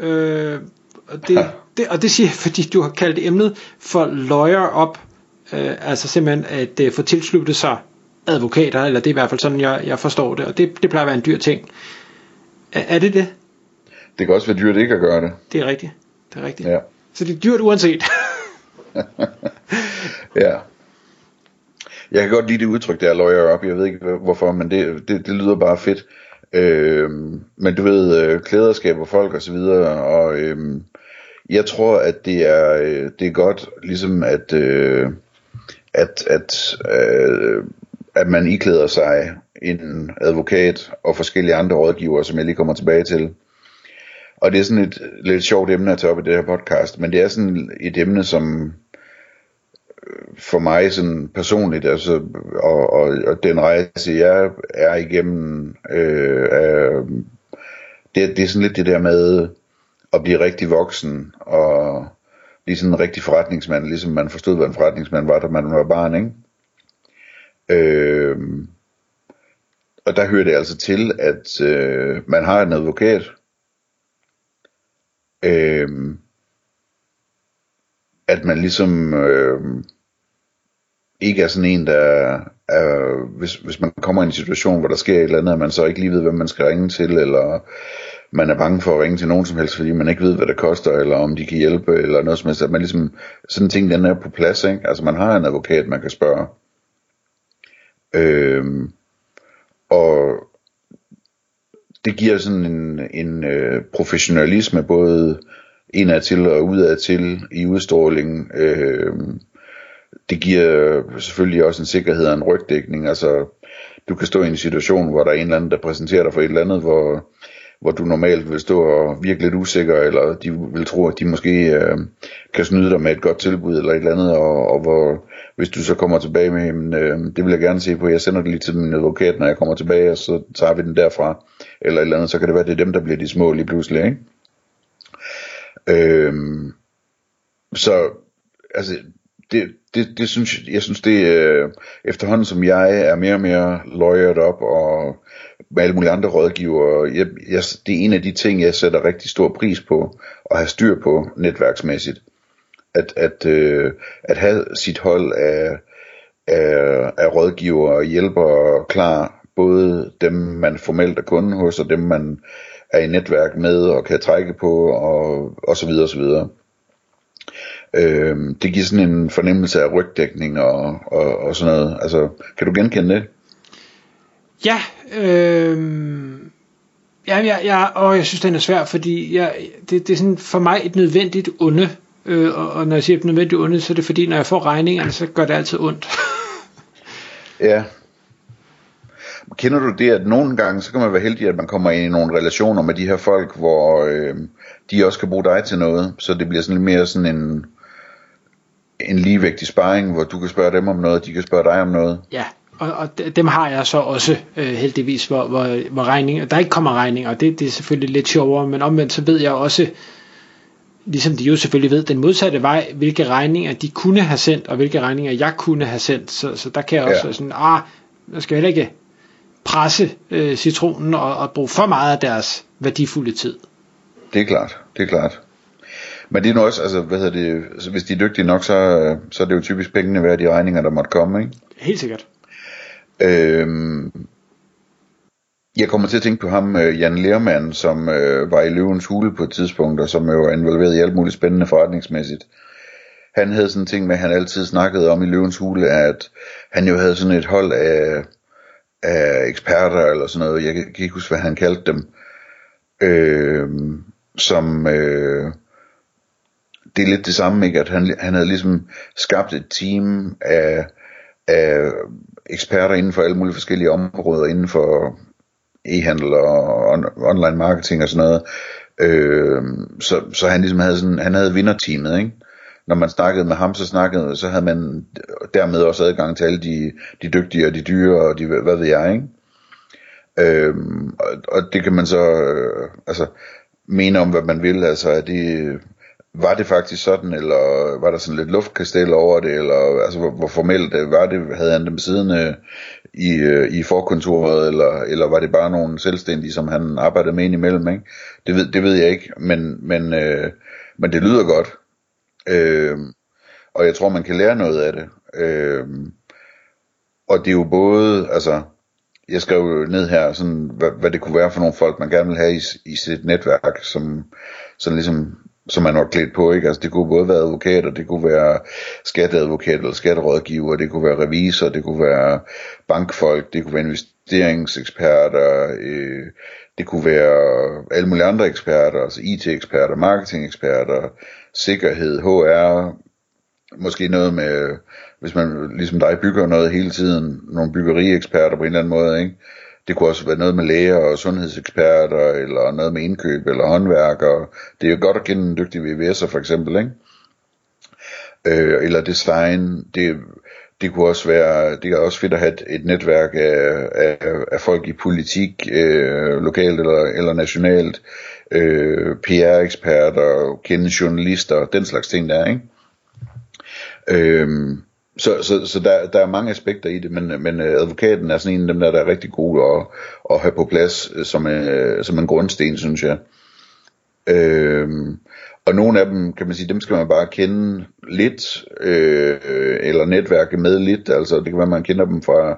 Øh, og, det, det, og det siger jeg, fordi du har kaldt emnet for lawyer op. Øh, altså simpelthen at øh, få tilsluttet sig advokater, eller det er i hvert fald sådan, jeg, jeg forstår det. Og det, det plejer at være en dyr ting. Er, er det det? Det kan også være dyrt ikke at gøre det. Det er rigtigt. Det er rigtigt. Ja. Så det er dyrt uanset. ja. Jeg kan godt lide det udtryk der, lawyer up. Jeg ved ikke hvorfor, men det, det, det lyder bare fedt. Øh, men du ved, øh, klæder skaber folk og så videre, og øh, jeg tror, at det er, øh, det er godt, ligesom at, øh, at, at, øh, at man iklæder sig en advokat og forskellige andre rådgivere, som jeg lige kommer tilbage til. Og det er sådan et lidt sjovt emne at tage op i det her podcast, men det er sådan et emne, som for mig sådan personligt, altså, og, og, og den rejse, jeg er igennem, øh, er, det, det er sådan lidt det der med at blive rigtig voksen, og blive sådan en rigtig forretningsmand, ligesom man forstod, hvad en forretningsmand var, da man var barn, ikke? Øh, og der hører det altså til, at øh, man har en advokat, øh, at man ligesom øh, ikke er sådan en, der er, hvis, hvis man kommer i en situation, hvor der sker et eller andet, at man så ikke lige ved, hvem man skal ringe til, eller man er bange for at ringe til nogen som helst, fordi man ikke ved, hvad det koster, eller om de kan hjælpe, eller noget som helst, at man ligesom, sådan en ting, den er på plads, ikke? Altså man har en advokat, man kan spørge. Øhm, og det giver sådan en, en øh, professionalisme, både indad til og udad til i udstrålingen. Øh, det giver selvfølgelig også en sikkerhed og en rygdækning. Altså, du kan stå i en situation, hvor der er en eller anden, der præsenterer dig for et eller andet, hvor, hvor du normalt vil stå og virke lidt usikker, eller de vil tro, at de måske øh, kan snyde dig med et godt tilbud eller et eller andet, og, og hvor hvis du så kommer tilbage med, jamen, øh, det vil jeg gerne se på, jeg sender det lige til min advokat, når jeg kommer tilbage, og så tager vi den derfra, eller et eller andet, så kan det være, det er dem, der bliver de små lige pludselig, ikke? Øhm, så altså det, det, det synes jeg synes det øh, efterhånden som jeg er mere og mere lawyered op og med alle mulige andre rådgivere, jeg, jeg, det er en af de ting jeg sætter rigtig stor pris på at have styr på netværksmæssigt. At, at, øh, at have sit hold af, af, af rådgivere og hjælpere klar, både dem man formelt er kunde hos og dem man er i netværk med og kan trække på og, og så videre og så videre. Øh, det giver sådan en fornemmelse af rygdækning og, og, og sådan noget. Altså, kan du genkende det? Ja, øh, ja, ja, ja, og jeg synes, den er svær, fordi jeg, det, det er sådan for mig et nødvendigt onde. Øh, og, og når jeg siger et nødvendigt onde, så er det fordi, når jeg får regningerne, så gør det altid ondt. ja, Kender du det, at nogle gange, så kan man være heldig, at man kommer ind i nogle relationer med de her folk, hvor øh, de også kan bruge dig til noget, så det bliver sådan lidt mere sådan en, en ligevægtig sparring, hvor du kan spørge dem om noget, de kan spørge dig om noget. Ja, og, og dem har jeg så også øh, heldigvis, hvor, hvor, hvor regninger, der ikke kommer regninger, det, det er selvfølgelig lidt sjovere, men omvendt så ved jeg også, ligesom de jo selvfølgelig ved den modsatte vej, hvilke regninger de kunne have sendt, og hvilke regninger jeg kunne have sendt, så, så der kan jeg også ja. sådan, ah, jeg skal heller ikke presse øh, citronen og, og bruge for meget af deres værdifulde tid. Det er klart, det er klart. Men det er nu også, altså, hvad hedder det, altså, hvis de er dygtige nok, så, så er det jo typisk pengene værd de regninger, der måtte komme, ikke? Helt sikkert. Øhm, jeg kommer til at tænke på ham, øh, Jan Lermann, som øh, var i Løvens Hule på et tidspunkt, og som jo var involveret i alt muligt spændende forretningsmæssigt. Han havde sådan en ting med, at han altid snakkede om i Løvens Hule, at han jo havde sådan et hold af af eksperter eller sådan noget, jeg kan, ikke huske, hvad han kaldte dem, øh, som, øh, det er lidt det samme, ikke? at han, han havde ligesom skabt et team af, af eksperter inden for alle mulige forskellige områder, inden for e-handel og on, online marketing og sådan noget, Øh, så, så han ligesom havde sådan, han havde vinderteamet, ikke? Når man snakkede med ham, så snakkede, så havde man dermed også adgang til alle de, de dygtige og de dyre og de, hvad ved jeg, ikke? Øhm, og, og det kan man så, øh, altså, mene om, hvad man vil, altså, er det, var det faktisk sådan, eller var der sådan lidt luftkastel over det, eller altså, hvor, hvor formelt det var det, havde han dem siddende i, øh, i forkontoret, eller, eller var det bare nogle selvstændige, som han arbejdede med ind imellem, ikke? Det ved, det ved jeg ikke, men, men, øh, men det lyder godt, øh, og jeg tror, man kan lære noget af det, øh, og det er jo både, altså, jeg skrev jo ned her, sådan, hvad, hvad det kunne være for nogle folk, man gerne vil have i, i sit netværk, som sådan ligesom som man var klædt på, ikke? Altså det kunne både være advokater, det kunne være skatteadvokat eller skatterådgiver, det kunne være revisor, det kunne være bankfolk, det kunne være investeringseksperter, øh, det kunne være alle mulige andre eksperter, altså IT-eksperter, marketing-eksperter, sikkerhed, HR, måske noget med, hvis man ligesom dig bygger noget hele tiden, nogle byggerieksperter på en eller anden måde, ikke? Det kunne også være noget med læger og sundhedseksperter, eller noget med indkøb, eller håndværkere. Det er jo godt at kende en dygtig VVS'er for eksempel, ikke? Øh, eller design, det, det kunne også være, det er også fedt at have et, et netværk af, af, af folk i politik, øh, lokalt eller, eller nationalt, øh, PR-eksperter, kende journalister, den slags ting der, ikke? Øhm, så, så, så der, der er mange aspekter i det, men, men øh, advokaten er sådan en af dem, der, der er rigtig god at, at have på plads øh, som, øh, som en grundsten, synes jeg. Øhm, og nogle af dem, kan man sige, dem skal man bare kende lidt, øh, eller netværke med lidt, altså det kan være, man kender dem fra,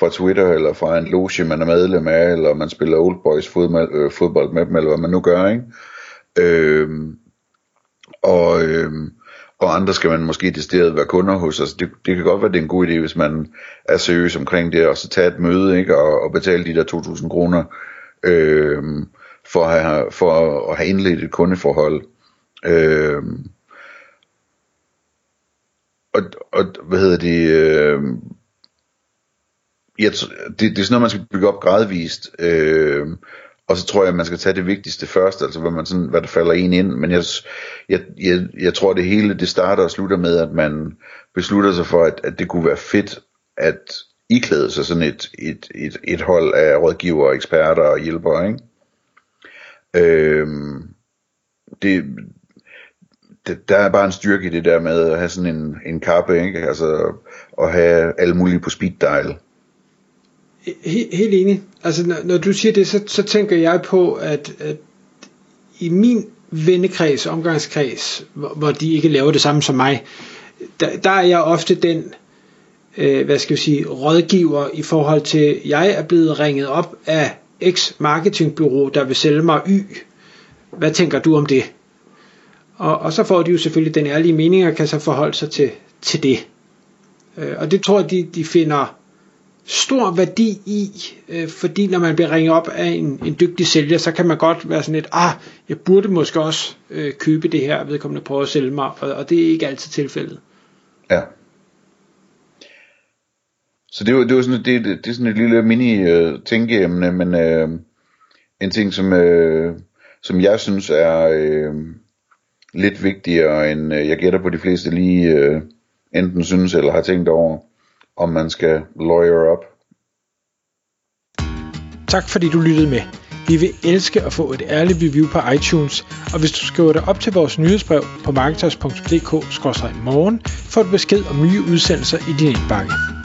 fra Twitter, eller fra en loge, man er medlem af, eller man spiller Old Boys fodbold, øh, fodbold med dem, eller hvad man nu gør, ikke? Øh, og, øh, og andre skal man måske decideret være kunder hos. Altså det, det kan godt være, det er en god idé, hvis man er seriøs omkring det, og så tage et møde, ikke, og, og betale de der 2.000 kroner, øh, for, at have, for at have indledt et kundeforhold. Øh, og, og hvad hedder det, øh, jeg, det, det er sådan noget, man skal bygge op gradvist, øh, og så tror jeg, at man skal tage det vigtigste først, altså hvad, man sådan, hvad der falder en ind. Men jeg, jeg, jeg, jeg tror, det hele det starter og slutter med, at man beslutter sig for, at, at det kunne være fedt at iklæde sig sådan et, et, et, et hold af rådgivere, eksperter og hjælpere. Ikke? Øhm, det, det, der er bare en styrke i det der med at have sådan en, en kappe, ikke? altså at have alle mulige på speed dial. Helt, helt enig. Altså, når, når du siger det, så, så tænker jeg på, at, at i min vennekreds, omgangskreds, hvor, hvor de ikke laver det samme som mig, der, der er jeg ofte den, øh, hvad skal jeg sige, rådgiver i forhold til, jeg er blevet ringet op af X marketingbyrå, der vil sælge mig Y. Hvad tænker du om det? Og, og så får de jo selvfølgelig den ærlige mening, og kan så forholde sig til, til det. Øh, og det tror jeg, de, de finder stor værdi i, øh, fordi når man bliver ringet op af en, en dygtig sælger, så kan man godt være sådan lidt, ah, jeg burde måske også øh, købe det her, vedkommende prøver at sælge mig, og, og det er ikke altid tilfældet. Ja. Så det er jo, det var sådan, det, det, det er sådan et lille mini øh, tænkeemne, men øh, en ting, som, øh, som jeg synes er øh, lidt vigtigere, end øh, jeg gætter på de fleste lige øh, enten synes eller har tænkt over, om man skal lawyer op. Tak fordi du lyttede med. Vi vil elske at få et ærligt review på iTunes, og hvis du skriver dig op til vores nyhedsbrev på marketers.dk-morgen, får du besked om nye udsendelser i din indbakke.